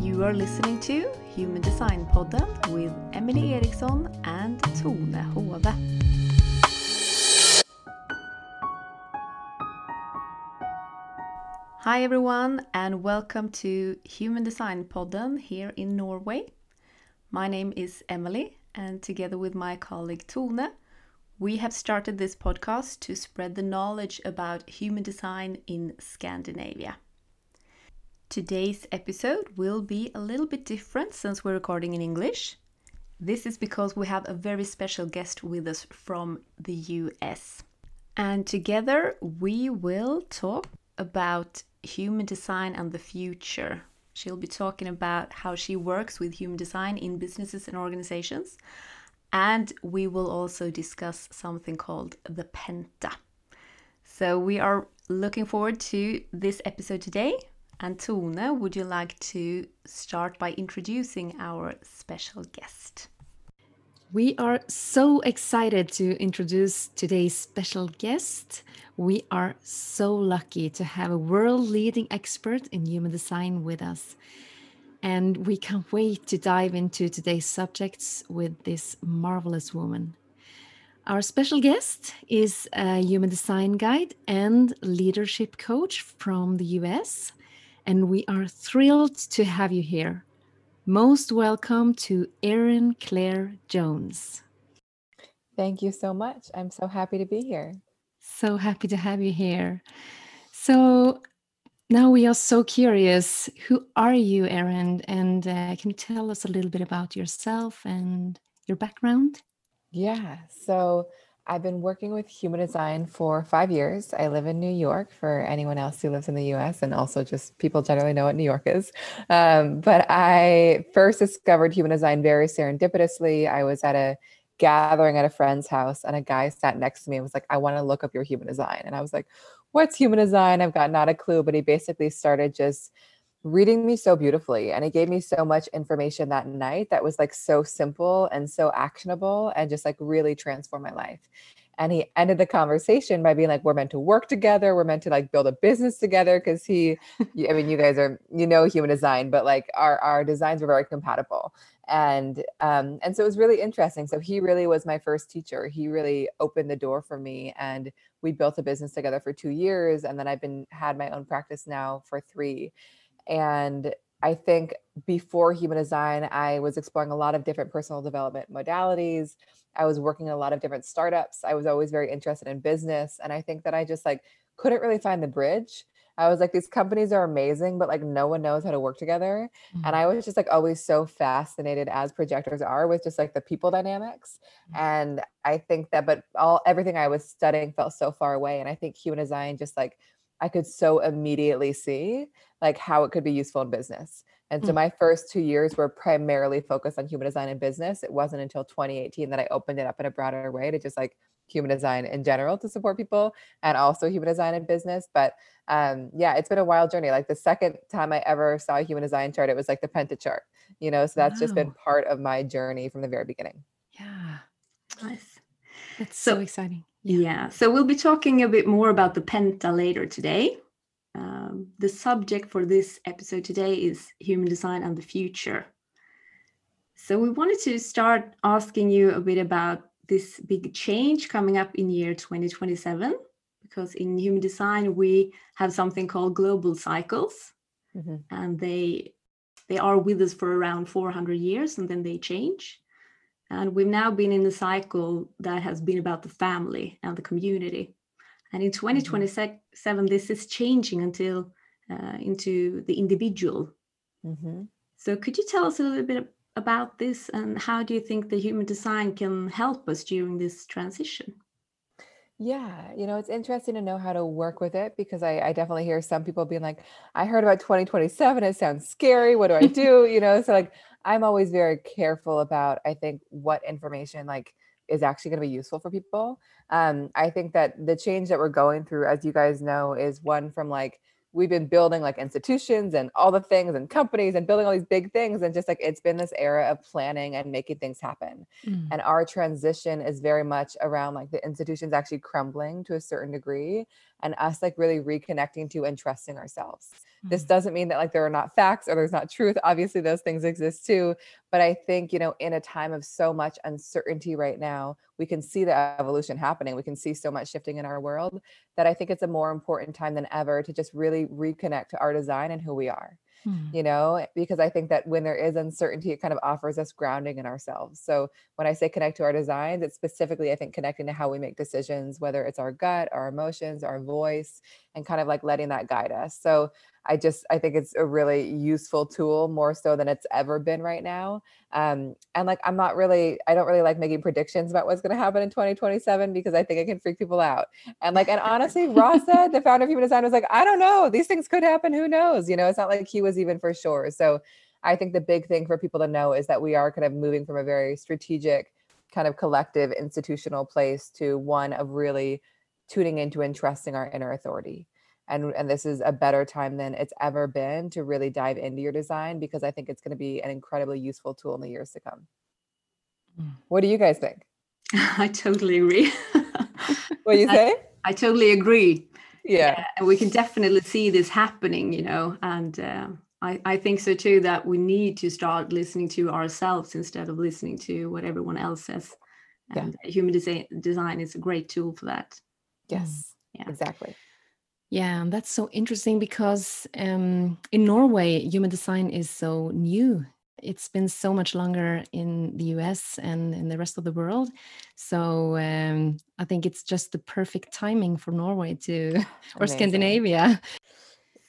You are listening to Human Design Podden with Emily Eriksson and Tone Hove. Hi everyone and welcome to Human Design Podden here in Norway. My name is Emily and together with my colleague Tone, we have started this podcast to spread the knowledge about human design in Scandinavia. Today's episode will be a little bit different since we're recording in English. This is because we have a very special guest with us from the US. And together we will talk about human design and the future. She'll be talking about how she works with human design in businesses and organizations. And we will also discuss something called the Penta. So we are looking forward to this episode today. And Tone, would you like to start by introducing our special guest? We are so excited to introduce today's special guest. We are so lucky to have a world leading expert in human design with us. And we can't wait to dive into today's subjects with this marvelous woman. Our special guest is a human design guide and leadership coach from the US and we are thrilled to have you here. Most welcome to Erin Claire Jones. Thank you so much. I'm so happy to be here. So happy to have you here. So now we are so curious. Who are you, Erin? And uh, can you tell us a little bit about yourself and your background? Yeah. So I've been working with human design for five years. I live in New York for anyone else who lives in the US, and also just people generally know what New York is. Um, but I first discovered human design very serendipitously. I was at a gathering at a friend's house, and a guy sat next to me and was like, I want to look up your human design. And I was like, What's human design? I've got not a clue. But he basically started just reading me so beautifully and it gave me so much information that night that was like so simple and so actionable and just like really transformed my life. And he ended the conversation by being like we're meant to work together. We're meant to like build a business together because he i mean you guys are you know human design but like our our designs were very compatible. And um and so it was really interesting. So he really was my first teacher. He really opened the door for me and we built a business together for two years and then i've been had my own practice now for three and I think before human design, I was exploring a lot of different personal development modalities. I was working in a lot of different startups. I was always very interested in business. And I think that I just like couldn't really find the bridge. I was like, these companies are amazing, but like no one knows how to work together. Mm-hmm. And I was just like always so fascinated as projectors are with just like the people dynamics. Mm-hmm. And I think that, but all everything I was studying felt so far away. And I think human design just like I could so immediately see like how it could be useful in business. And so mm. my first two years were primarily focused on human design and business. It wasn't until 2018 that I opened it up in a broader way to just like human design in general to support people and also human design in business. But um, yeah, it's been a wild journey. Like the second time I ever saw a human design chart, it was like the Penta chart, you know, so that's wow. just been part of my journey from the very beginning. Yeah. Nice. That's so, so exciting. Yeah. yeah. So we'll be talking a bit more about the Penta later today. Um, the subject for this episode today is human design and the future. So we wanted to start asking you a bit about this big change coming up in year 2027 because in human design we have something called global cycles mm-hmm. and they they are with us for around 400 years and then they change and we've now been in a cycle that has been about the family and the community. And in 2027, mm-hmm. this is changing until uh, into the individual. Mm-hmm. So, could you tell us a little bit about this and how do you think the human design can help us during this transition? Yeah, you know, it's interesting to know how to work with it because I, I, definitely hear some people being like, I heard about 2027. It sounds scary. What do I do? you know, so like I'm always very careful about, I think, what information like is actually going to be useful for people. Um, I think that the change that we're going through, as you guys know, is one from like we've been building like institutions and all the things and companies and building all these big things and just like it's been this era of planning and making things happen mm. and our transition is very much around like the institutions actually crumbling to a certain degree and us like really reconnecting to and trusting ourselves this mm. doesn't mean that like there are not facts or there's not truth. Obviously, those things exist too. But I think, you know, in a time of so much uncertainty right now, we can see the evolution happening. We can see so much shifting in our world that I think it's a more important time than ever to just really reconnect to our design and who we are. Hmm. you know, because I think that when there is uncertainty, it kind of offers us grounding in ourselves. So when I say connect to our designs, it's specifically, I think, connecting to how we make decisions, whether it's our gut, our emotions, our voice, and kind of like letting that guide us. So I just I think it's a really useful tool more so than it's ever been right now. Um, and like I'm not really I don't really like making predictions about what's going to happen in 2027 because I think it can freak people out. And like and honestly, Ra said the founder of Human Design was like I don't know these things could happen. Who knows? You know, it's not like he was even for sure. So I think the big thing for people to know is that we are kind of moving from a very strategic kind of collective institutional place to one of really tuning into and trusting our inner authority and and this is a better time than it's ever been to really dive into your design because I think it's going to be an incredibly useful tool in the years to come. Mm. What do you guys think? I totally agree. what you say? I, I, totally agree. Yeah. yeah. and we can definitely see this happening, you know, and uh, I, I think so too that we need to start listening to ourselves instead of listening to what everyone else says. And yeah. human design, design is a great tool for that. Yes. Yeah. Exactly. Yeah, that's so interesting because um, in Norway, human design is so new. It's been so much longer in the US and in the rest of the world. So um, I think it's just the perfect timing for Norway to, or Amazing. Scandinavia.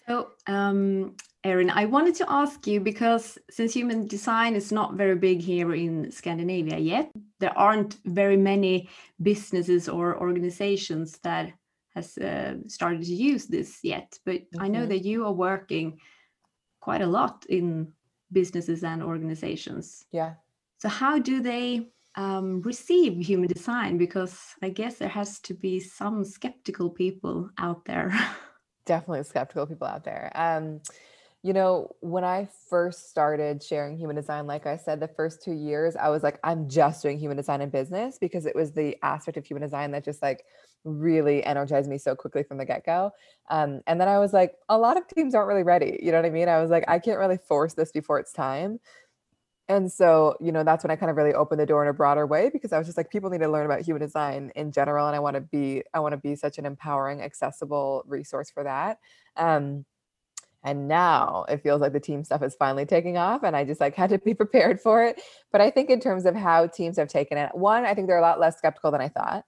So, um, Erin, I wanted to ask you because since human design is not very big here in Scandinavia yet, there aren't very many businesses or organizations that has uh, started to use this yet, but. I know that you are working quite a lot in businesses and organizations. Yeah. So how do they um, receive human design? Because I guess there has to be some skeptical people out there. Definitely skeptical people out there. Um, you know, when I first started sharing human design, like I said, the first two years, I was like, I'm just doing human design in business because it was the aspect of human design that just like really energized me so quickly from the get go. Um, and then I was like, a lot of teams aren't really ready. You know what I mean? I was like, I can't really force this before it's time. And so, you know, that's when I kind of really opened the door in a broader way because I was just like, people need to learn about human design in general. And I want to be, I want to be such an empowering, accessible resource for that. Um, and now it feels like the team stuff is finally taking off and I just like had to be prepared for it. But I think in terms of how teams have taken it, one, I think they're a lot less skeptical than I thought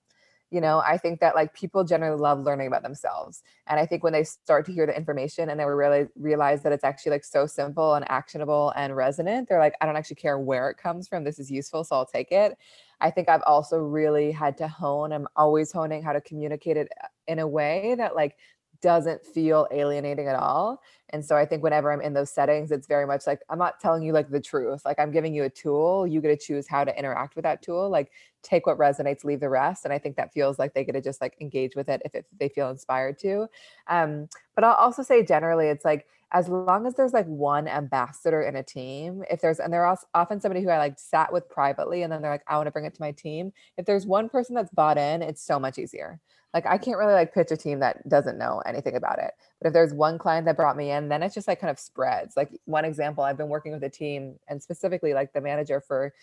you know i think that like people generally love learning about themselves. And i think when they start to hear the information and they really realize that it's actually like so simple and actionable and resonant they're like i don't actually care where it comes from this is useful so i'll take it. I think i've also really had to hone i'm always honing how to communicate it uh, in a way that like doesn't feel alienating at all. And so I think whenever I'm in those settings, it's very much like I'm not telling you like the truth. Like I'm giving you a tool. You get to choose how to interact with that tool. Like take what resonates, leave the rest. And I think that feels like they get to just like engage with it if, it, if they feel inspired to. Um, but I'll also say generally, it's like as long as there's like one ambassador in a team, if there's, and they're also often somebody who I like sat with privately and then they're like, I want to bring it to my team. If there's one person that's bought in, it's so much easier like I can't really like pitch a team that doesn't know anything about it. But if there's one client that brought me in, then it's just like kind of spreads. Like one example, I've been working with a team and specifically like the manager for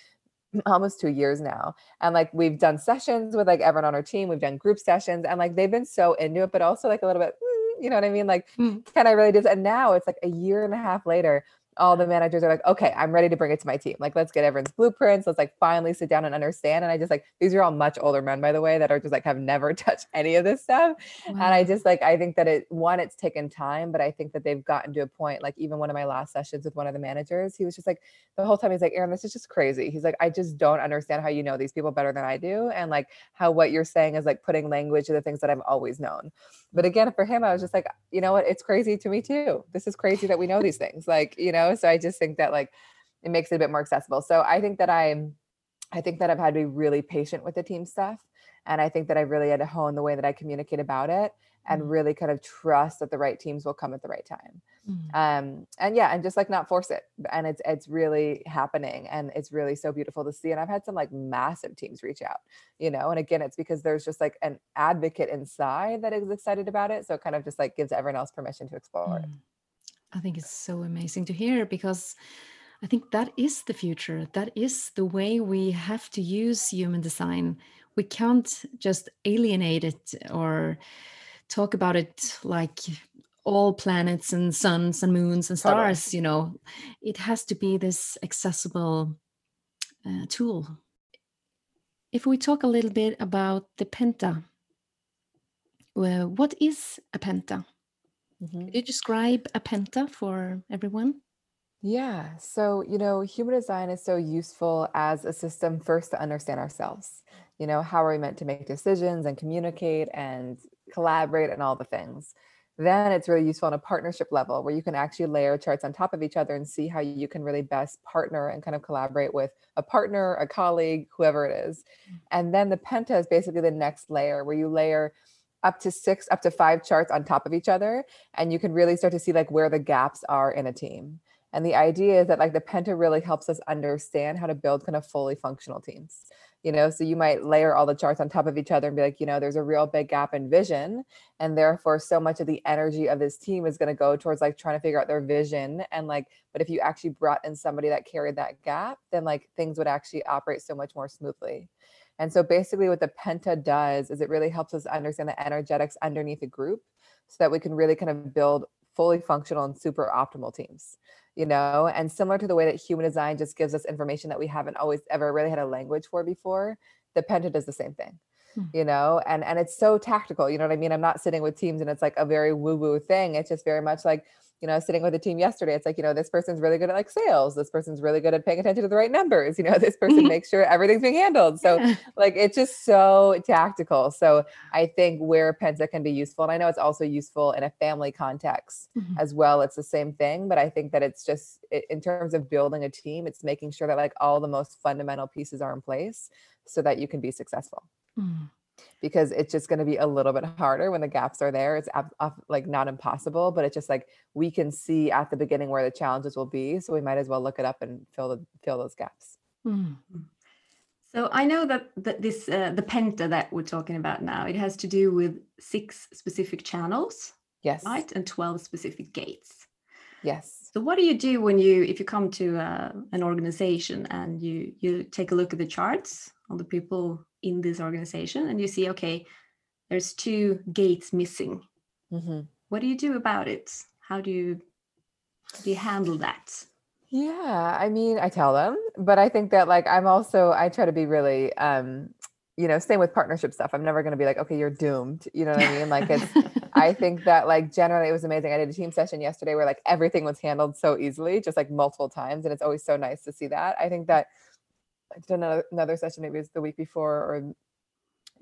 almost two years now. And like we've done sessions with like everyone on our team, we've done group sessions, and like they've been so into it, but also like a little bit, mm, you know what I mean? Like, mm. can I really do this? And now it's like a year and a half later, all the managers are like, okay, I'm ready to bring it to my team. Like, let's get everyone's blueprints. Let's like finally sit down and understand. And I just like, these are all much older men, by the way, that are just like have never touched any of this stuff. Wow. And I just like, I think that it, one, it's taken time, but I think that they've gotten to a point, like even one of my last sessions with one of the managers, he was just like, the whole time he's like, Erin, this is just crazy. He's like, I just don't understand how you know these people better than I do. And like how what you're saying is like putting language to the things that I've always known. But again, for him, I was just like, you know what? It's crazy to me too. This is crazy that we know these things. Like, you know, so I just think that like it makes it a bit more accessible. So I think that I'm, I think that I've had to be really patient with the team stuff. And I think that I really had to hone the way that I communicate about it. and Mm. really kind of trust that the right teams will come at the right time Mm. um and yeah and just like not force it and it's it's really happening and it's really so beautiful to see and i've had some like massive teams reach out you know and again it's because there's just like an advocate inside that is excited about it so it kind of just like gives everyone else permission to explore it Mm. I think it's so amazing to hear because I think that is the future. That is the way we have to use human design. We can't just alienate it or talk about it like all planets and suns and moons and stars, you know. It has to be this accessible uh, tool. If we talk a little bit about the penta, well, what is a penta? Mhm. Could you describe a penta for everyone? Yeah. So, you know, human design is so useful as a system first to understand ourselves. You know, how are we meant to make decisions and communicate and collaborate and all the things. Then it's really useful on a partnership level where you can actually layer charts on top of each other and see how you can really best partner and kind of collaborate with a partner, a colleague, whoever it is. And then the penta is basically the next layer where you layer up to six, up to five charts on top of each other. And you can really start to see like where the gaps are in a team. And the idea is that like the penta really helps us understand how to build kind of fully functional teams. You know, so you might layer all the charts on top of each other and be like, you know, there's a real big gap in vision. And therefore, so much of the energy of this team is going to go towards like trying to figure out their vision. And like, but if you actually brought in somebody that carried that gap, then like things would actually operate so much more smoothly. And so basically, what the Penta does is it really helps us understand the energetics underneath a group so that we can really kind of build fully functional and super optimal teams you know? And similar to the way that human design just gives us information that we haven't always ever really had a language for before the penta does the same thing Hmm. you know? And and it's so tactical you know what i mean? I'm not sitting with teams and it's like a very woo woo thing. It's just very much like you know sitting with a team yesterday it's like you know this person's really good at like sales this person's really good at paying attention to the right numbers you know this person makes sure everything's being handled so Yeah. like it's just so tactical so i think where penta can be useful and i know it's also useful in a family context Mhm. as well it's the same thing but i think that it's just in terms of building a team it's making sure that like all the most fundamental pieces are in place so that you can be successful Mm. Because it's just going to be a little bit harder when the gaps are there it's ab- ab- like not impossible but it's just like we can see at the beginning where the challenges will be so we might as well look it up and fill the fill those gaps Mm. So I know that, that this uh, the penta that we're talking about now it has to do with six specific channels, yes right, and twelve specific gates. yes So what do you do when you if you come to uh, an organization and you you take a look at the charts on the people in this organization and you see okay, there's two gates missing. hmm What do you do about it? How do you do you handle that? Yeah, I mean, I tell them, but I think that like I'm also I try to be really um you know, same with partnership stuff. I'm never going to be like, okay, you're doomed. You know what I mean? Like it's I think that like generally it was amazing. I did a team session yesterday where like everything was handled so easily, just like multiple times and it's always so nice to see that. I think that I did another, another session maybe it was the week before or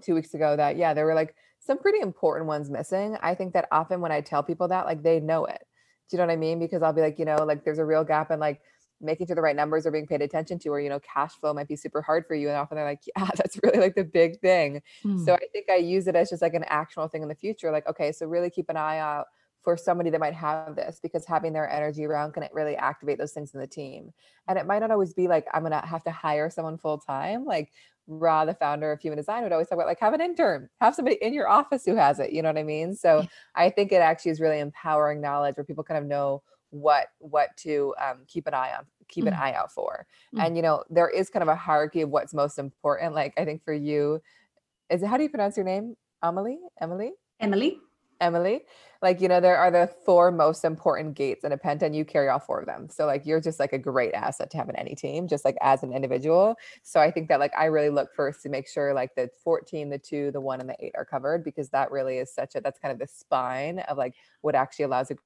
2 weeks ago that yeah, there were like some pretty important ones missing. I think that often when I tell people that like they know it. Do you know what I mean? Because I'll be like, you know, like there's a real gap in like making sure the right numbers are being paid attention to, or, you know, cash flow might be super hard for you. And often they're like, yeah, that's really like the big thing. Mm. So I think I use it as just like an actionable thing in the future. Like, okay, so really keep an eye out for somebody that might have this because having their energy around can really activate those things in the team. And it might not always be like, I'm going to have to hire someone full time. Like, Ra, the founder of Human Design, would always talk about like have an intern, have somebody in your office who has it. You know what I mean? So. I think it actually is really empowering knowledge where people kind of know what what to um, keep an eye on, keep an Mm. eye out for. Mm. And you know, there is kind of a hierarchy of what's most important. Like I think for you, is it how do you pronounce your name? Emily? Emily? Emily, Emily, like you know, there are the four most important gates in a penta, and you carry all four of them. So like you're just like a great asset to have in any team, just like as an individual. So I think that like I really look first to make sure like the 14, the two, the one, and the eight are covered because that really is such a that's kind of the spine of like what actually allows a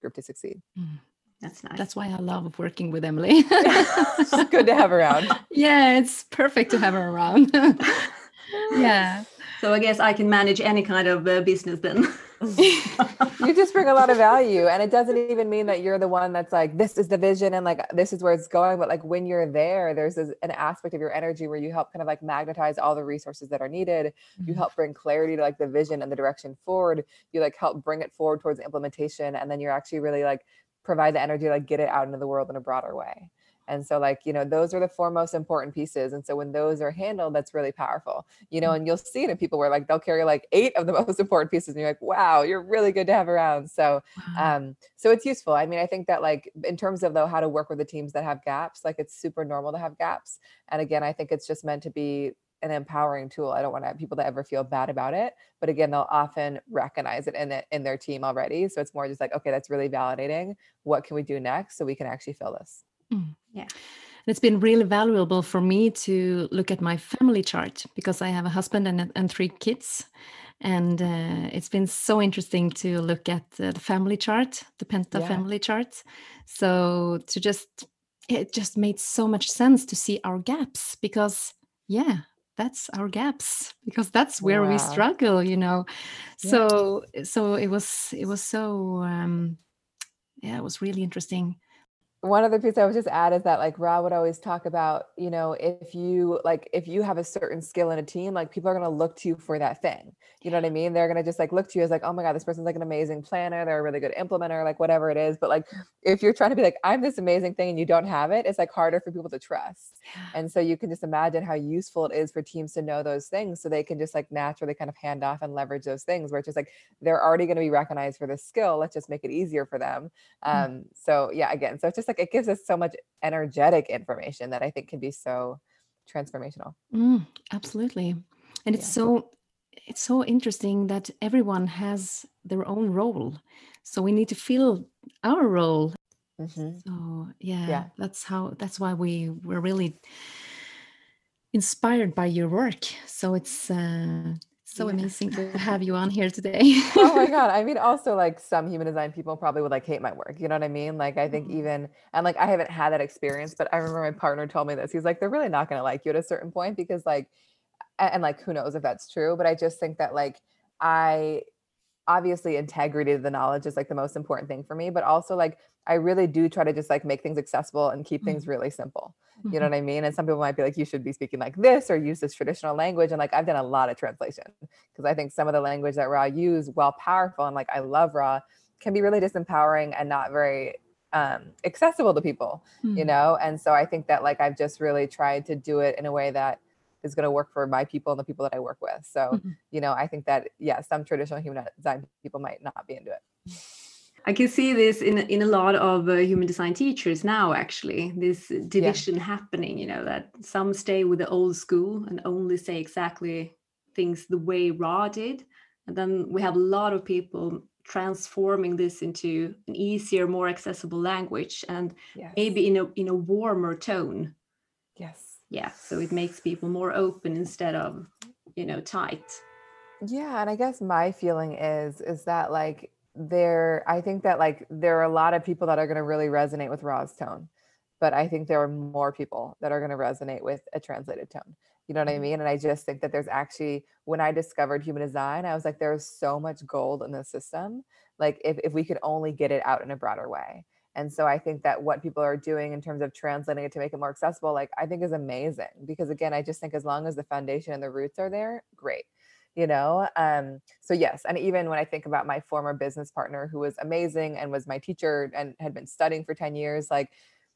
group to succeed. Mm. that's nice. That's why I love working with Emily. She's good to have her around. yeah, it's perfect to have her around. yeah. So I guess I can manage any kind of uh, business then. You just bring a lot of value and it doesn't even mean that you're the one that's like this is the vision and like this is where it's going but like when you're there there's this, an aspect of your energy where you help kind of like magnetize all the resources that are needed. Mm-hmm. you help bring clarity to like the vision and the direction forward. You like help bring it forward towards implementation and then you're actually really like provide the energy to like get it out into the world in a broader way and so like you know those are the four most important pieces and so when those are handled that's really powerful you know mm. and you'll see it in people where like they'll carry like eight of the most important pieces and you're like wow you're really good to have around so um so it's useful i mean i think that like in terms of though how to work with the teams that have gaps like it's super normal to have gaps and again i think it's just meant to be an empowering tool. I don't want to have people that ever feel bad about it, but again, they'll often recognize it in it in their team already. So it's more just like, okay, that's really validating. What can we do next so we can actually fill this? Mm. Yeah. And it's been really valuable for me to look at my family chart because I have a husband and, and three kids. And uh, it's been so interesting to look at uh, the family chart, the Penta yeah. family chart. So to just, it just made so much sense to see our gaps because, yeah, that's our gaps because that's where wow. we struggle you know so yeah. so it was it was so um yeah it was really interesting one other piece I would just add is that like Ra would always talk about, you know, if you like if you have a certain skill in a team, like people are gonna look to you for that thing. You know what I mean? They're gonna just like look to you as like, oh my God, this person's like an amazing planner, they're a really good implementer, like whatever it is. But like if you're trying to be like, I'm this amazing thing and you don't have it, it's like harder for people to trust. And so you can just imagine how useful it is for teams to know those things so they can just like naturally kind of hand off and leverage those things where it's just like they're already gonna be recognized for this skill. Let's just make it easier for them. Mm. Um, so yeah, again, so it's just like it gives us so much energetic information that I think can be so transformational. Mm, absolutely. And it's yeah. so it's so interesting that everyone has their own role. So we need to feel our role. Mm-hmm. So yeah, yeah, that's how that's why we were really inspired by your work. So it's uh so yeah. amazing to have you on here today. oh my god! I mean, also like some human design people probably would like hate my work. You know what I mean? Like I think mm-hmm. even and like I haven't had that experience, but I remember my partner told me this. He's like, they're really not going to like you at a certain point because like, and, and like who knows if that's true? But I just think that like I obviously integrity of the knowledge is like the most important thing for me, but also like I really do try to just like make things accessible and keep things mm-hmm. really simple. You know mm-hmm. what I mean? And some people might be like, you should be speaking like this or use this traditional language. And like I've done a lot of translation because I think some of the language that Ra use, while powerful and like I love Ra can be really disempowering and not very um, accessible to people, mm-hmm. you know? And so I think that like I've just really tried to do it in a way that is going to work for my people and the people that I work with. So, mm-hmm. you know, I think that, yeah, some traditional human design people might not be into it. I can see this in in a lot of uh, human design teachers now. Actually, this division yeah. happening. You know that some stay with the old school and only say exactly things the way Ra did, and then we have a lot of people transforming this into an easier, more accessible language, and yes. maybe in a in a warmer tone. Yes. Yeah. So it makes people more open instead of you know tight. Yeah, and I guess my feeling is is that like there i think that like there are a lot of people that are going to really resonate with Ra's tone but i think there are more people that are going to resonate with a translated tone you know what i mm-hmm. mean and i just think that there's actually when i discovered human design i was like there's so much gold in the system like if, if we could only get it out in a broader way and so i think that what people are doing in terms of translating it to make it more accessible like i think is amazing because again i just think as long as the foundation and the roots are there great you know? Um so yes and even when i think about my former business partner who was amazing and was my teacher and had been studying for 10 years like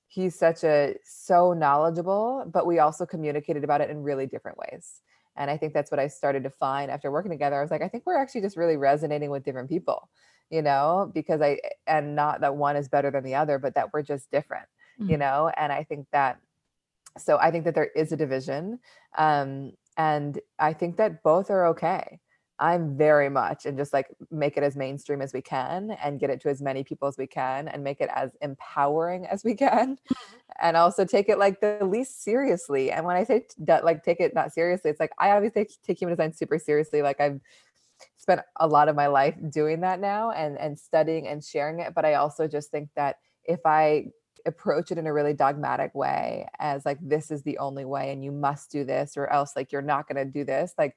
he's such a so knowledgeable but we also communicated about it in really different ways. And i think that's what i started to find after working together. I was like i think we're actually just really resonating with different people you know because i and not that one is better than the other but that we're just different mm-hmm. you know and i think that so i think that there is a division um and I think that both are okay. I'm very much and just like make it as mainstream as we can and get it to as many people as we can and make it as empowering as we can mm-hmm. and also take it like the least seriously. And when I say that, like take it not seriously, it's like I obviously take human design super seriously. Like I've spent a lot of my life doing that now and and studying and sharing it. But I also just think that if I approach it in a really dogmatic way as like this is the only way and you must do this or else like you're not going to do this like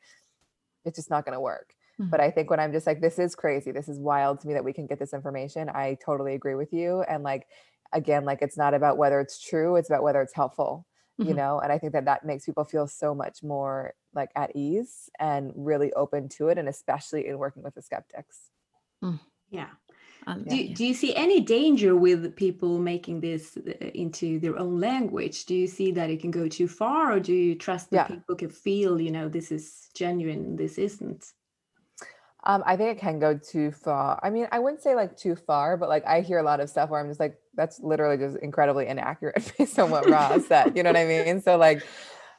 it's just not going to work Mm-hmm. But I think when I'm just like, this is crazy, this is wild to me that we can get this information, I totally agree with you. And like, again, like it's not about whether it's true, it's about whether it's helpful, mm-hmm. you know? And I think that that makes people feel so much more like at ease and really open to it. And especially in working with the skeptics. Mm. Yeah. Um, do, do you see any danger with people making this uh, into their own language? Do you see that it can go too far, or do you trust that yeah. people can feel, you know, this is genuine, this isn't? Um, I think it can go too far. I mean, I wouldn't say like too far, but like I hear a lot of stuff where I'm just like, that's literally just incredibly inaccurate based on what Ra said. You know what I mean? So like,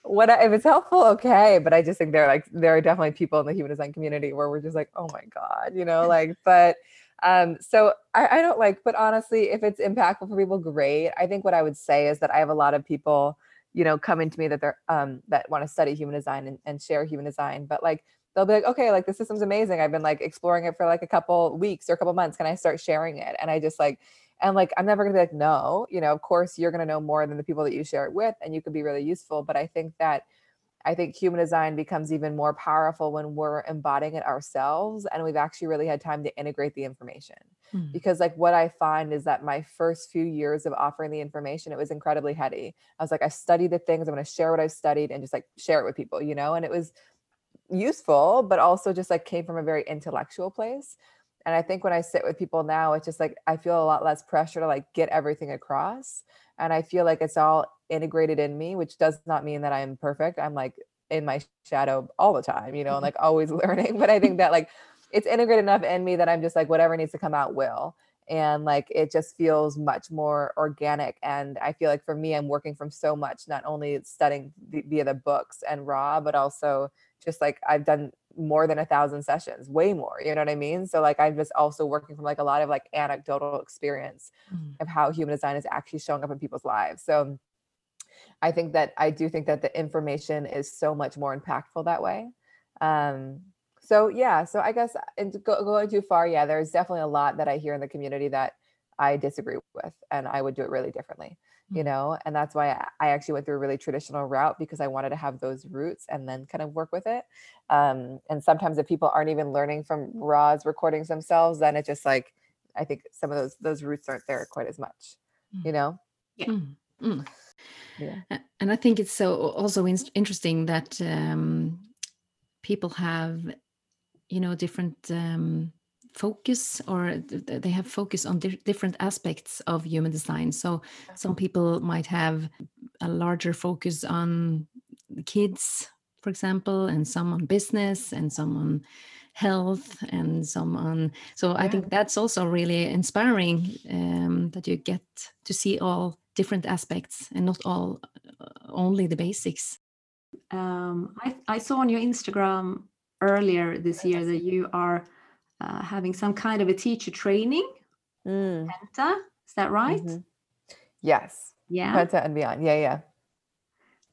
what I, if it's helpful, okay. But I just think there are like there are definitely people in the human design community where we're just like, oh my god, you know, like. But um, so I, I don't like. But honestly, if it's impactful for people, great. I think what I would say is that I have a lot of people, you know, coming to me that they're um that want to study human design and, and share human design, but like they'll be like, okay, like the system's amazing. I've been like exploring it for like a couple weeks or a couple months. Can I start sharing it? And I just like, and like, I'm never gonna be like, no, you know, of course you're gonna know more than the people that you share it with, and you could be really useful. But I think that I think human design becomes even more powerful when we're embodying it ourselves and we've actually really had time to integrate the information. Mm. Because, like, what I find is that my first few years of offering the information, it was incredibly heady. I was like, I studied the things, I'm going to share what I've studied and just like share it with people, you know? And it was useful, but also just like came from a very intellectual place. And I think when I sit with people now, it's just like I feel a lot less pressure to like get everything across. And I feel like it's all integrated in me, which does not mean that I'm perfect. I'm like in my shadow all the time, you know, and like always learning. But I think that like it's integrated enough in me that I'm just like whatever needs to come out will. And like it just feels much more organic. And I feel like for me, I'm working from so much, not only studying via the books and Ra, but also just like I've done more than a thousand sessions, way more, you know what I mean? So like I'm just also working from like a lot of like anecdotal experience mm. of how human design is actually showing up in people's lives. So I think that I do think that the information is so much more impactful that way. Um, so yeah, so I guess and go, going too far, yeah, there's definitely a lot that I hear in the community that I disagree with, and I would do it really differently you mm. know and that's why i actually went through a really traditional route because i wanted to have those roots and then kind of work with it um, and sometimes if people aren't even learning from Ra's recordings themselves then it just like i think some of those those roots aren't there quite as much you mm. know yeah mm. Mm. yeah and i think it's so also in- interesting that um, people have you know different um, focus or they have focus on di different aspects of human design. So some people might have a larger focus on kids for example and some on business and some on health and some on so yeah. i think that's also really inspiring um, that you get to see all different aspects and not all uh, only the basics. Um, I, I saw on your instagram earlier this year that you are uh, having some kind of a teacher training. Mm. Penta, is that right? Mm-hmm. Yes. Yeah. Penta and beyond. Yeah, yeah.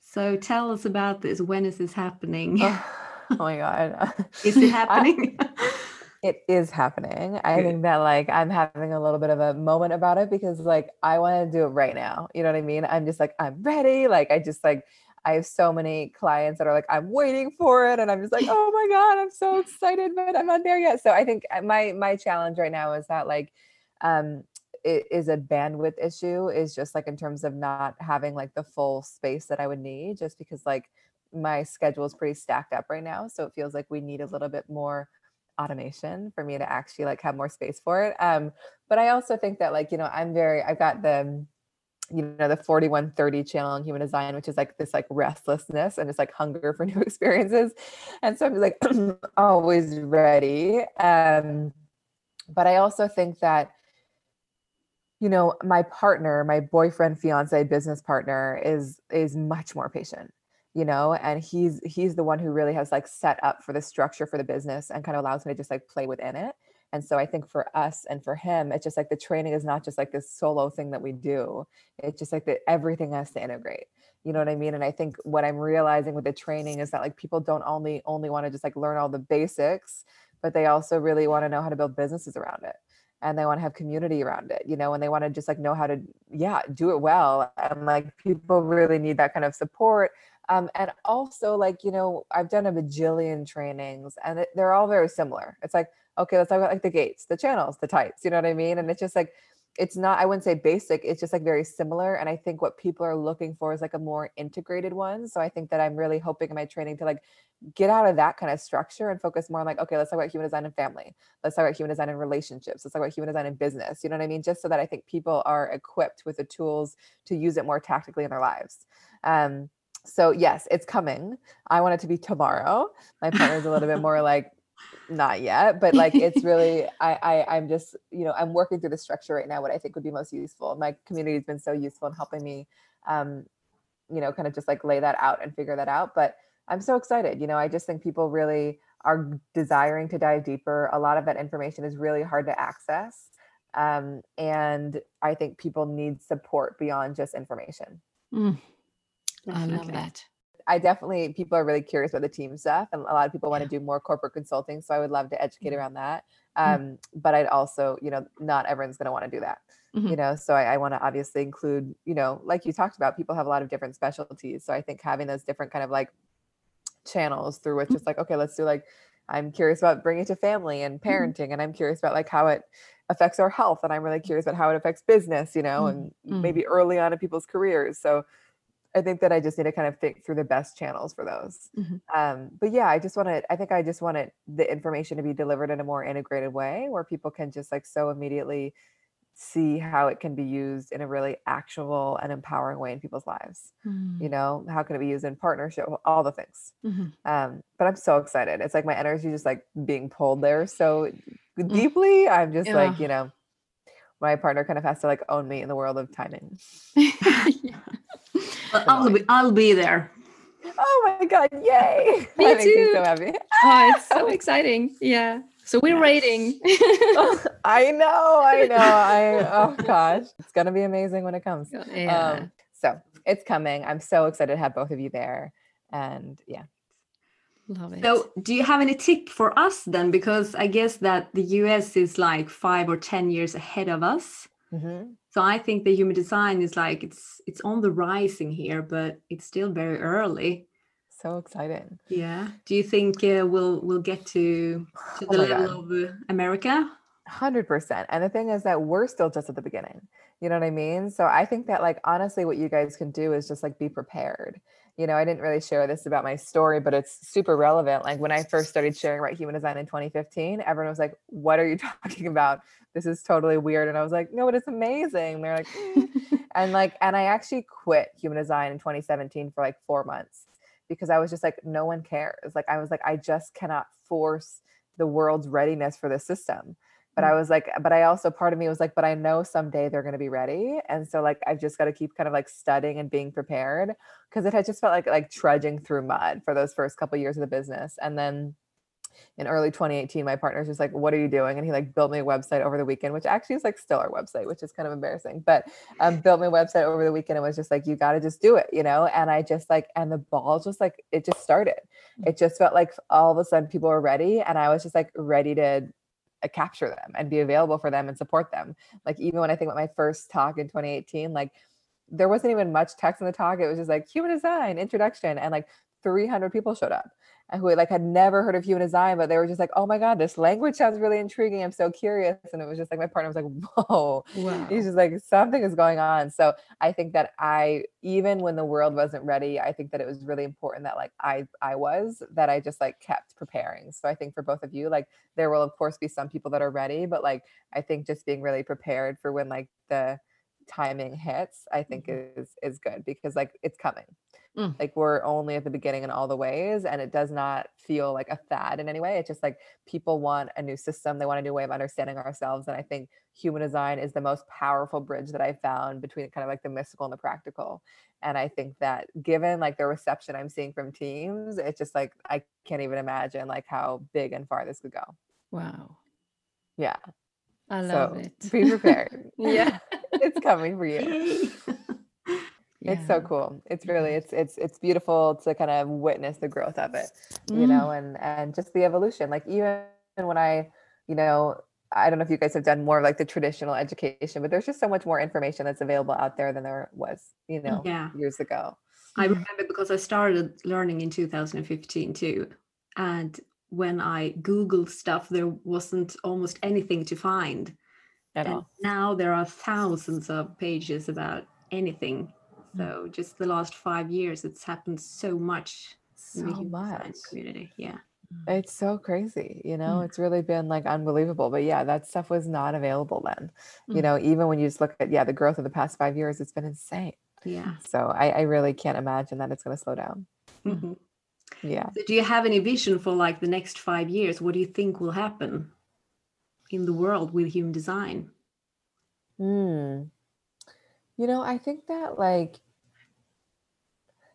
So tell us about this. When is this happening? Oh, oh my god. is it happening? it is happening. I Good. think that like I'm having a little bit of a moment about it because like I want to do it right now. You know what I mean? I'm just like I'm ready. Like I just like I have so many clients that are like, I'm waiting for it. And I'm just like, oh my God, I'm so excited, but I'm not there yet. So I think uh, my my challenge right now is that like um it is a bandwidth issue, is just like in terms of not having like the full space that I would need, just because like my schedule is pretty stacked up right now. So it feels like we need a little bit more automation for me to actually like have more space for it. Um, but I also think that like, you know, I'm very, I've got the you know the 4130 channel in human design which is like this like restlessness and it's like hunger for new experiences. And so i'm like always ready. Um but i also think that you know my partner my boyfriend fiance business partner is is much more patient you know and he's he's the one who really has like set up for the structure for the business and kind of allows me to just like play within it and so I think for us and for him, it's just like the training is not just like this solo thing that we do. It's just like that everything has to integrate. You know what I mean? And I think what I'm realizing with the training is that like people don't only only want to just like learn all the basics, but they also really want to know how to build businesses around it and they want to have community around it, you know, and they want to just like know how to, yeah, do it well. And like people really need that kind of support Um, and also like, you know, I've done a bajillion trainings and they're all very similar. It's like, okay, let's talk about like the gates, the channels, the types, you know what I mean? And it's just like, it's not i wouldn't say basic it's just like very similar and i think what people are looking for is like a more integrated one so i think that i'm really hoping in my training to like get out of that kind of structure and focus more on like okay let's talk about human design and family let's talk about human design and relationships let's talk about human design and business you know what i mean? Just so that i think people are equipped with the tools to use it more tactically in their lives. Um so yes it's coming. I want it to be tomorrow. My partner's a little bit more like not yet but like it's really I, I i'm just you know i'm working through the structure right now what i think would be most useful. My community has been so useful in helping me um you know kind of just like lay that out and figure that out but i'm so excited you know i just think people really are desiring to dive deeper. A lot of that information is really hard to access um, and i think people need support beyond just information. Mm. i love that I definitely people are really curious about the team stuff, and a lot of people want to do more corporate consulting. So I would love to educate mm-hmm. around that. Mm-hmm. Um, but I'd also, you know, not everyone's going to want to do that. Mm-hmm. You know, so I, I want to obviously include, you know, like you talked about, people have a lot of different specialties. So I think having those different kind of like channels through which it's like, okay, let's do like, I'm curious about bringing it to family and parenting, and I'm curious about like how it affects our health, and I'm really curious about how it affects business, you know, and maybe early on in people's careers. So I think that I just need to kind of think through the best channels for those. Mm-hmm. Um, but yeah, I just want to, I think I just wanted the information to be delivered in a more integrated way where people can just like so immediately see how it can be used in a really actionable and empowering way in people's lives. Mm-hmm. You know, how can it be used in partnership, all the things. Mm-hmm. Um, but I'm so excited. It's like my energy just like being pulled there so mm. deeply. I'm just yeah. like, you know, my partner kind of has to like own me in the world of timing. yeah. I'll be, I'll be there. Oh my god! Yay! Me that too. Me so happy. oh, it's so exciting. Yeah. So we're waiting. I know. I know. I oh gosh, it's gonna be amazing when it comes. Yeah. Um, so it's coming. I'm so excited to have both of you there, and yeah. Love it. So, do you have any tip for us then? Because I guess that the US is like five or ten years ahead of us. Mm-hmm. So I think the human design is like it's it's on the rising here, but it's still very early. So exciting! Yeah. Do you think uh, we'll we'll get to to oh the oh level God. of uh, America? Hundred percent. And the thing is that we're still just at the beginning. You know what I mean? So I think that like honestly, what you guys can do is just like be prepared you know, I didn't really share this about my story, but it's super relevant. Like when I first started sharing about human design in 2015, everyone was like, What are you talking about? This is totally weird. And I was like, No, but it's amazing. They're like, mm. and like, and I actually quit human design in 2017 for like four months because I was just like, No one cares. Like, I was like, I just cannot force the world's readiness for the system but I mm. was like, but I also part of me was like, but I know someday they're going to be ready. And so like, I've just got to keep kind of like studying and being prepared because it had just felt like, like trudging through mud for those first couple years of the business. And then in early 2018, my partner's just like, what are you doing? And he like built me a website over the weekend, which actually is like still our website, which is kind of embarrassing, but um, built me a website over the weekend and was just like, you got to just do it, you know? And I just like, and the ball just like, it just started. Mm. It just felt like all of a sudden people were ready. And I was just like ready to capture them and be available for them and support them. Like even when I think about my first talk in 2018, like there wasn't even much text in the talk. It was just like human design introduction, and like 300 people showed up who like had never heard of human design, but they were just like, "Oh my god, this language sounds really intriguing. I'm so curious." And it was just like my partner was like, "Whoa!" Wow. He's just like something is going on. So I think that I, even when the world wasn't ready, I think that it was really important that like I, I was that I just like kept preparing. So I think for both of you, like there will of course be some people that are ready, but like I think just being really prepared for when like the timing hits, I think mm-hmm. is is good because like it's coming Mm. Like we're only at the beginning in all the ways, and it does not feel like a fad in any way. It's just like people want a new system, they want a new way of understanding ourselves. And I think human design is the most powerful bridge that I found between kind of like the mystical and the practical. And I think that given like the reception I'm seeing from teams, it's just like I can't even imagine like how big and far this could go. Wow. Yeah. I love so, it. Be prepared. yeah. it's coming for you. Yeah. It's so cool. It's really mm-hmm. it's it's it's beautiful to kind of witness the growth of it, mm. you know, and and just the evolution. Like even when I, you know, I don't know if you guys have done more of like the traditional education, but there's just so much more information that's available out there than there was, you mm, know, yeah. years ago. I mm-hmm. remember because I started learning in 2015 too. And when I Googled stuff, there wasn't almost anything to find. At and all. now there are thousands of pages about anything. Mm. So just the last five years, it's happened so much so much. community. Yeah. It's so crazy, you know, mm. it's really been like unbelievable. But yeah, that stuff was not available then. Mm. You know, even when you just look at, yeah, the growth of the past five years, it's been insane. Yeah. So I, I really can't imagine that it's going to slow down. Mm-hmm. Yeah. So do you have any vision for like the next five years? What do you think will happen in the world with human design? Hmm. You know, I think that like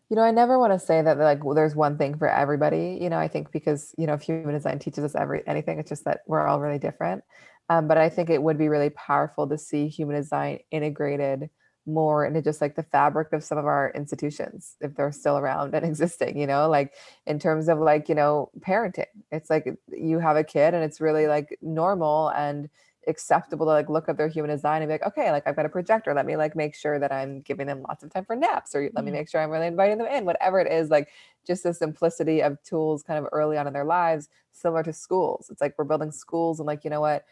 you know, I never want to say that like well, there's one thing for everybody. You know, I think because you know, if human design teaches us every anything, it's just that we're all really different. Um, but I think it would be really powerful to see human design integrated more into just like the fabric of some of our institutions if they're still around and existing you know like in terms of like you know parenting it's like you have a kid and it's really like normal and acceptable to like look at their human design and be like, okay, like I've got a projector. Let me like make sure that I'm giving them lots of time for naps, or let me mm-hmm. make sure I'm really inviting them in, whatever it is, like just the simplicity of tools kind of early on in their lives, similar to schools. It's like we're building schools and like, you know what?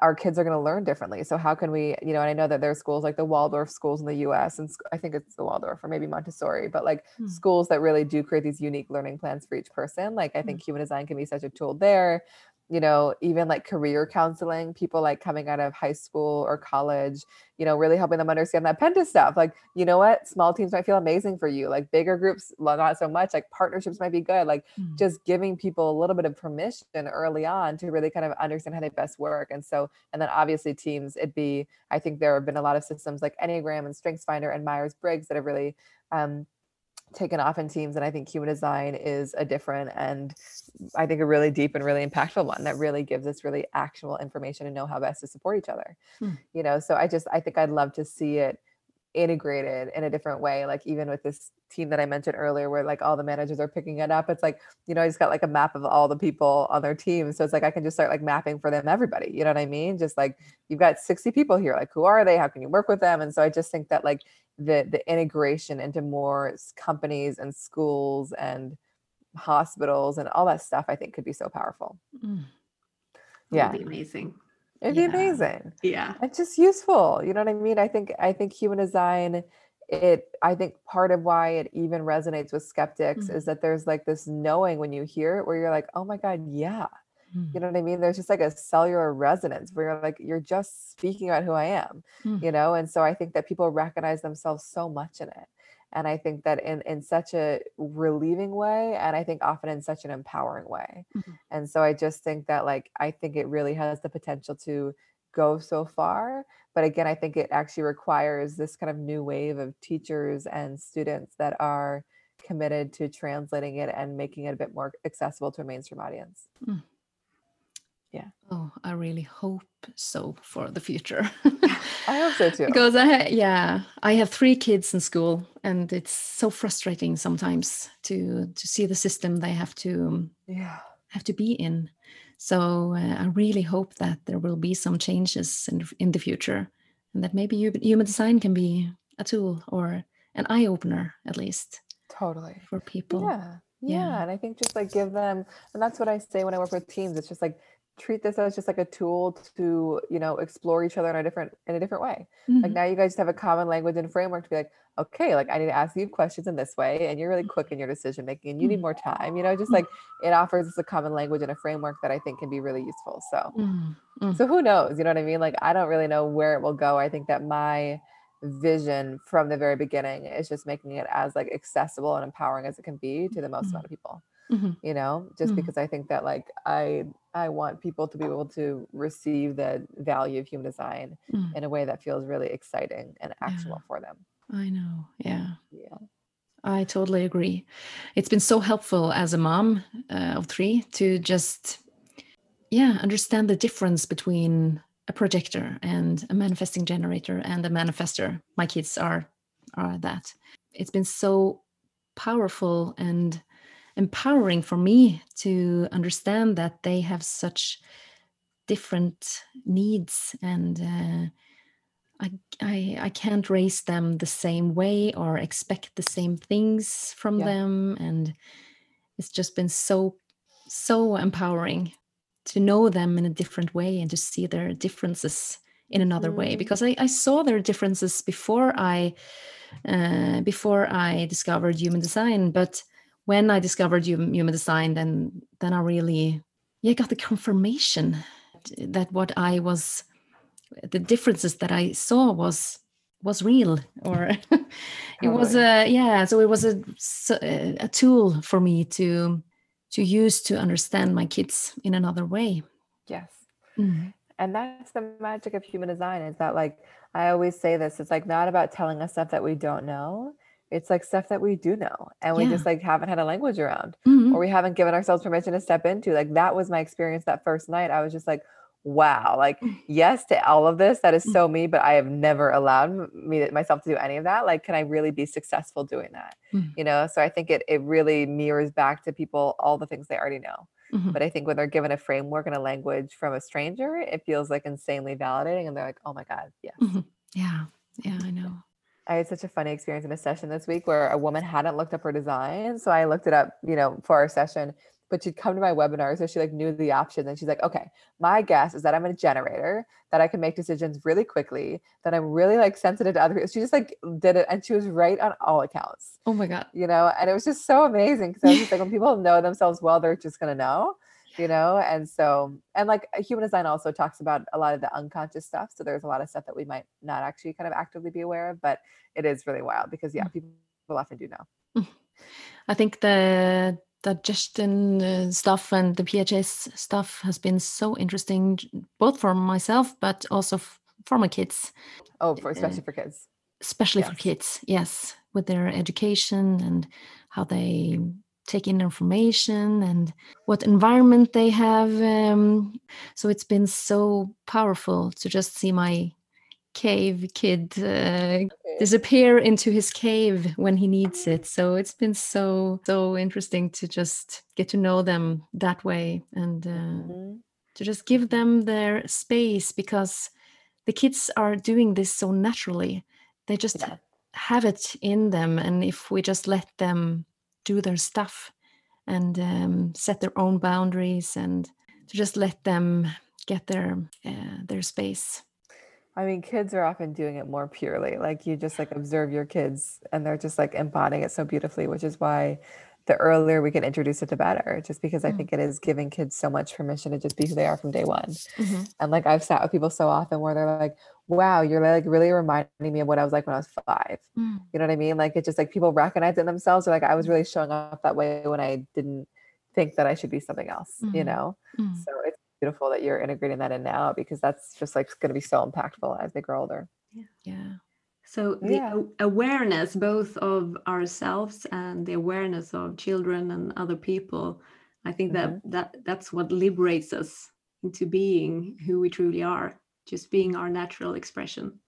Our kids are going to learn differently. So how can we, you know, and I know that there are schools like the Waldorf schools in the US and I think it's the Waldorf or maybe Montessori, but like mm. schools that really do create these unique learning plans for each person. Like I think mm. human design can be such a tool there you know, even like career counseling, people like coming out of high school or college, you know, really helping them understand that Penta stuff. Like, you know what? Small teams might feel amazing for you. Like bigger groups, not so much. Like partnerships might be good. Like mm-hmm. just giving people a little bit of permission early on to really kind of understand how they best work. And so, and then obviously teams, it'd be, I think there have been a lot of systems like Enneagram and StrengthsFinder and Myers Briggs that have really um, taken off in teams and i think human design is a different and i think a really deep and really impactful one that really gives us really actionable information and know how best to support each other hmm. you know so i just i think i'd love to see it integrated in a different way like even with this team that i mentioned earlier where like all the managers are picking it up it's like you know i just got like a map of all the people on their team so it's like i can just start like mapping for them everybody you know what i mean? Just like you've got 60 people here like who are they? How can you work with them? And so i just think that like the the integration into more companies and schools and hospitals and all that stuff i think could be so powerful. Mm. yeah. be amazing it'd yeah. be amazing yeah it's just useful you know what i mean i think i think human design it i think part of why it even resonates with skeptics mm-hmm. is that there's like this knowing when you hear it where you're like oh my god yeah Mm. You know what I mean? There's just like a cellular resonance where you're like, you're just speaking about who I am, mm. you know? And so I think that people recognize themselves so much in it. And I think that in, in such a relieving way, and I think often in such an empowering way. Mm-hmm. And so I just think that, like, I think it really has the potential to go so far. But again, I think it actually requires this kind of new wave of teachers and students that are committed to translating it and making it a bit more accessible to a mainstream audience. Mm yeah. Oh i really hope so for the future. I hope so too. Because i yeah i have three kids in school and it's so frustrating sometimes to to see the system they have to yeah. have to be in. So uh, i really hope that there will be some changes in, in the future and that maybe human design can be a tool or an eye opener at least totally. for people. Yeah. Yeah, yeah. and i think just like give them and that's what i say when i work with teams it's just like treat this as just like a tool to you know explore each other in a different in a different way. Mm-hmm. like now you guys have a common language and framework to be like okay like i need to ask you questions in this way and you're really quick in your decision making and you need mm-hmm. more time you know just like it offers us a common language and a framework that i think can be really useful so. Mm-hmm. so who knows you know what i mean? Like i don't really know where it will go. I think that my vision from the very beginning is just making it as like accessible and empowering as it can be to the most amount of people mm-hmm. you know just mm-hmm. because i think that like i i want people to be able to receive the value of human design mm. in a way that feels really exciting and actionable yeah. for them i know yeah yeah i totally agree it's been so helpful as a mom uh, of three to just yeah understand the difference between a projector and a manifesting generator and a manifester my kids are are that it's been so powerful and empowering for me to understand that they have such different needs and uh, I, I I can't raise them the same way or expect the same things from yeah. them and it's just been so so empowering to know them in a different way and to see their differences in another mm. way because I, I saw their differences before I uh, before I discovered human design but when I discovered human, design then then I really yeah got the confirmation that what I was the differences that I saw was was real or it was a yeah so it was a a tool for me to to use to understand my kids in another way. Yes. Mm. and that's the magic of human design is that like i always say this it's like not about telling us stuff that we don't know it's like stuff that we do know and we yeah. just like haven't had a language around mm-hmm. or we haven't given ourselves permission to step into like that was my experience that first night i was just like wow like mm. yes to all of this that is mm. so me but i have never allowed me myself to do any of that like can i really be successful doing that mm. you know so i think it it really mirrors back to people all the things they already know mm-hmm. but i think when they're given a framework and a language from a stranger it feels like insanely validating and they're like oh my god yes mm-hmm. yeah yeah i know I had such a funny experience in a session this week where a woman hadn't looked up her design. So I looked it up, you know, for our session but she'd come to my webinar. So she like knew the options and she's like, okay, my guess is that I'm a generator, that I can make decisions really quickly, that I'm really like sensitive to other people. She just like did it and she was right on all accounts. Oh my God. You know, and it was just so amazing. Cause I was just like, when people know themselves well, they're just going to know, you know? And so, and like human design also talks about a lot of the unconscious stuff. So there's a lot of stuff that we might not actually kind of actively be aware of, but it is really wild because yeah, mm. people often do know. I think the digestion uh, stuff and the PHS stuff has been so interesting, both for myself but also for my kids. Oh, for especially uh, for kids. Especially yes. for kids, yes, with their education and how they take in information and what environment they have. Um, so it's been so powerful to just see my cave kid uh, okay. disappear into his cave when he needs it so it's been so so interesting to just get to know them that way and uh, mm-hmm. to just give them their space because the kids are doing this so naturally they just yeah. have it in them and if we just let them do their stuff and um, set their own boundaries and to just let them get their uh, their space I mean, kids are often doing it more purely. Like you just like observe your kids and they're just like embodying it so beautifully, which is why the earlier we can introduce it, the better. Just because I mm-hmm. think it is giving kids so much permission to just be who they are from day one. Mm-hmm. And like I've sat with people so often where they're like, wow, you're like really reminding me of what I was like when I was five. Mm. You know what I mean? Like it's just like people recognize it themselves. Or like I was really showing up that way when I didn't think that I should be something else, mm-hmm. you know? Mm. So it's beautiful that you're integrating that in now because that's just like going to be so impactful as they grow older. Yeah. Yeah. So the yeah. awareness both of ourselves and the awareness of children and other people, I think that mm-hmm. that that's what liberates us into being who we truly are, just being our natural expression.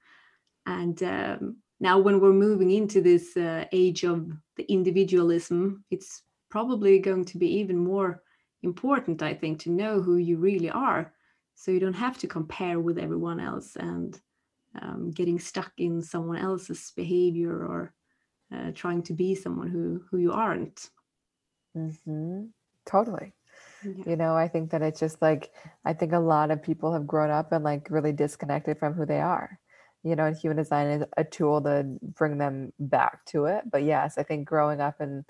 And um, now, when we're moving into this uh, age of the individualism, it's probably going to be even more important, I think, to know who you really are. So you don't have to compare with everyone else and um, getting stuck in someone else's behavior or uh, trying to be someone who who you aren't. Mm-hmm. Totally. Yeah. You know, I think that it's just like I think a lot of people have grown up and like really disconnected from who they are. You know, and human design is a tool to bring them back to it. But yes, I think growing up and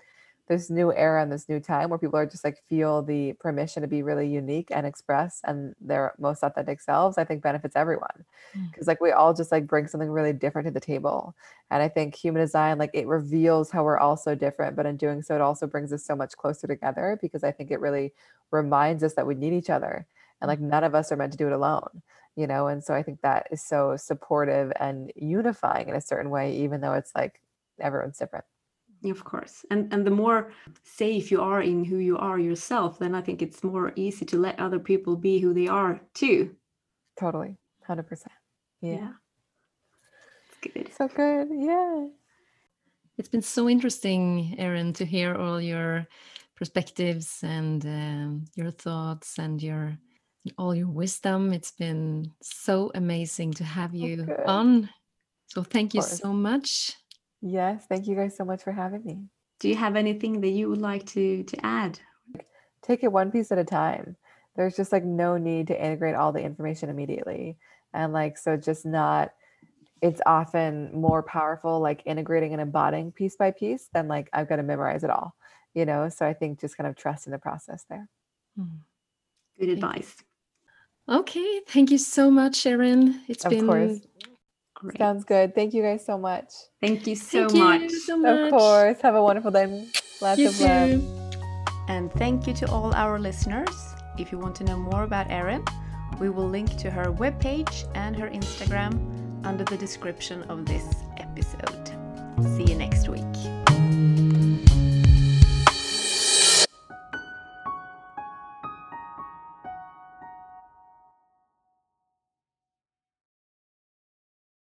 this new era and this new time where people are just like feel the permission to be really unique and express and their most authentic selves i think benefits everyone. Because mm. like we all just like bring something really different to the table. And i think human design like it reveals how we're all so different but in doing so it also brings us so much closer together because i think it really reminds us that we need each other and like none of us are meant to do it alone you know? And so i think that is so supportive and unifying in a certain way even though it's like everyone's different of course. And and the more safe you are in who you are yourself then i think it's more easy to let other people be who they are too. Totally. 100% yeah, yeah. It's good. So good. Yeah. It's been so interesting erin to hear all your perspectives and um, your thoughts and your all your wisdom. It's been so amazing to have you oh, on. So thank you so much. Yes, thank you guys so much for having me. Do you have anything that you would like to to add? Take it one piece at a time. There's just like no need to integrate all the information immediately. And like so just not it's often more powerful like integrating and embodying piece by piece than like I've got to memorize it all. You know, so I think just kind of trust in the process there. Hmm. Good advice. Okay, thank you so much, Erin. It's of been course. Great. Sounds good. Thank you guys so much. Thank you so, thank much. You so much. Of course. Have a wonderful day. Lots you of too. love. And thank you to all our listeners. If you want to know more about Erin, we will link to her webpage and her Instagram under the description of this episode. See you next week.